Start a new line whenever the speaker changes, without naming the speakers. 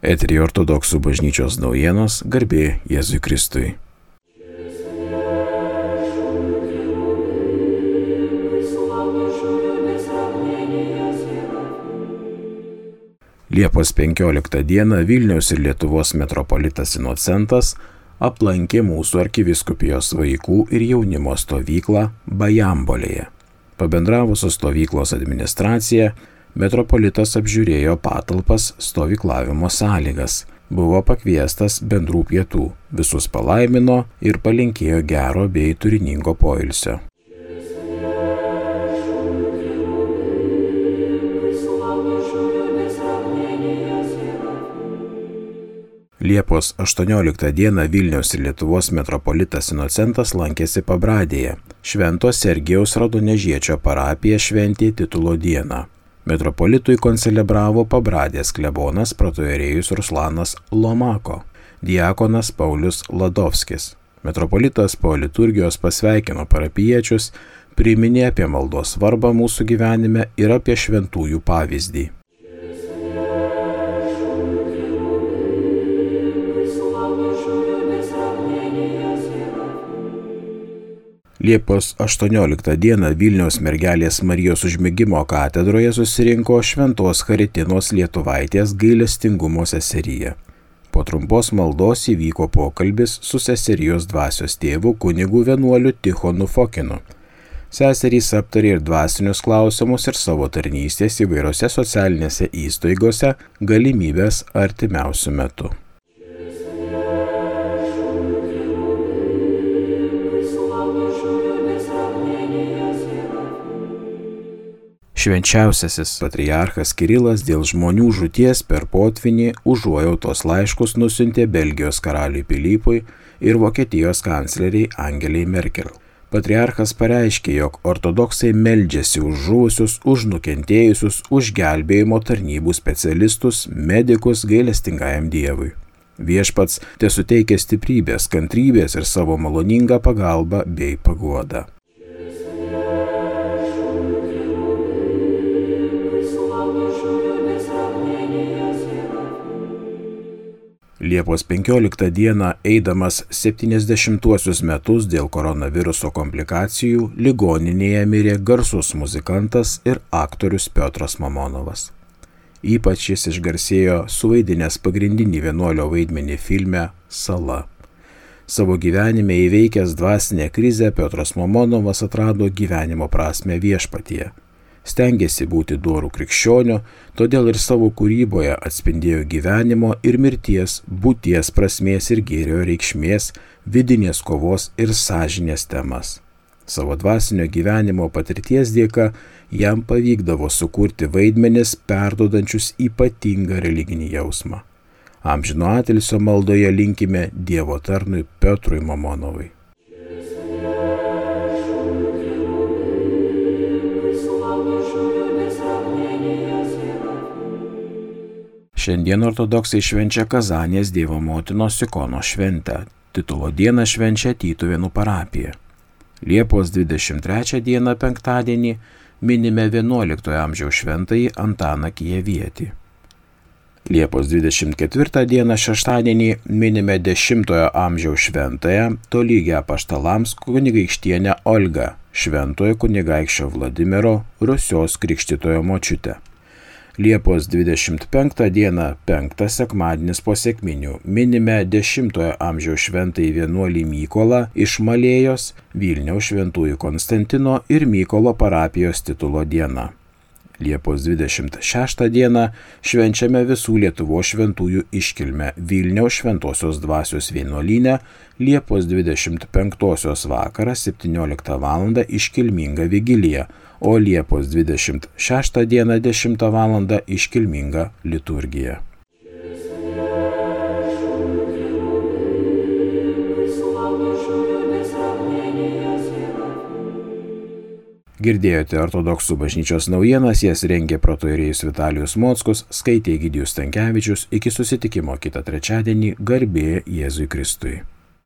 Eterija ortodoksų bažnyčios naujienos garbė Jėzui Kristui. Liepos 15 dieną Vilniaus ir Lietuvos metropolitas Inocentas aplankė mūsų arkiviskupijos vaikų ir jaunimo stovyklą Bajambolėje. Pabendravo su stovyklos administracija, metropolitas apžiūrėjo patalpas stovyklavimo sąlygas, buvo pakviestas bendrų pietų, visus palaimino ir palinkėjo gero bei turiningo poilsio. Liepos 18 dieną Vilniaus ir Lietuvos metropolitas Inocentas lankėsi Pabradėje. Švento Sergijaus Radonežiečio parapija šventė titulo dieną. Metropolitui koncelebravo Pabradės klebonas protojerėjus Ruslanas Lomako, diakonas Paulius Ladovskis. Metropolitas po liturgijos pasveikino parapiečius, priminė apie maldos svarbą mūsų gyvenime ir apie šventųjų pavyzdį. Liepos 18 dieną Vilniaus mergelės Marijos užmėgimo katedroje susirinko Šventos Haritinos Lietuvaitės gailestingumo seserija. Po trumpos maldos įvyko pokalbis su seserijos dvasios tėvu kunigu vienuoliu Tichonu Fokinu. Seserys aptarė ir dvasinius klausimus ir savo tarnystės įvairiose socialinėse įstaigose galimybės artimiausių metų. Švenčiausiasis patriarchas Kirilas dėl žmonių žuties per potvinį užuojautos laiškus nusintė Belgijos karaliui Pilypui ir Vokietijos kancleriai Angeliai Merkel. Patriarchas pareiškė, jog ortodoksai meldžiasi už žuvusius, už nukentėjusius, už gelbėjimo tarnybų specialistus, medikus gailestingajam Dievui. Viešpats te suteikia stiprybės, kantrybės ir savo maloningą pagalbą bei paguodą. Liepos 15 dieną, eidamas 70-uosius metus dėl koronaviruso komplikacijų, ligoninėje mirė garsus muzikantas ir aktorius Piotras Mamonovas. Ypač jis išgarsėjo suvaidinęs pagrindinį vienuolio vaidmenį filme Sala. Savo gyvenime įveikęs dvasinę krizę Piotras Mamonovas atrado gyvenimo prasme viešpatyje Stengėsi būti duorų krikščioniu, todėl ir savo kūryboje atspindėjo gyvenimo ir mirties, būties prasmės ir gėrio reikšmės, vidinės kovos ir sąžinės temas. Savo dvasinio gyvenimo patirties dėka jam pavykdavo sukurti vaidmenis, perdodančius ypatingą religinį jausmą. Amžino atilsio maldoje linkime Dievo tarnui Petrui Mamonovai. Šiandien ortodoksai švenčia Kazanės Dievo motinos ikono šventę. Titulo dieną švenčia Tytuvėnų parapija. Liepos 23 dieną penktadienį minime 11 amžiaus šventąjį Antaną Kijevietį. Liepos 24 dieną šeštadienį minime 10 amžiaus šventąją tolygę paštalams kunigaikštienę Olgą, šventojo kunigaikščio Vladimiro Rusios krikštitojo močiutę. Liepos 25 dieną, penktas sekmadienis po sėkminių, minime 10-ojo amžiaus šventąjį vienuolį Mykolą iš Malėjos, Vilniaus šventųjų Konstantino ir Mykolo parapijos titulo dieną. Liepos 26 dieną švenčiame visų Lietuvo šventųjų iškilmę Vilniaus šventosios dvasios vienuolinę, Liepos 25 vakarą 17 val. iškilminga vigilija, o Liepos 26 dieną 10 val. iškilminga liturgija. Girdėjote ortodoksų bažnyčios naujienas, jas rengė protoirėjus Vitalijus Mockus, skaitė Gidijus Tankievičius, iki susitikimo kitą trečiadienį garbė Jėzui Kristui.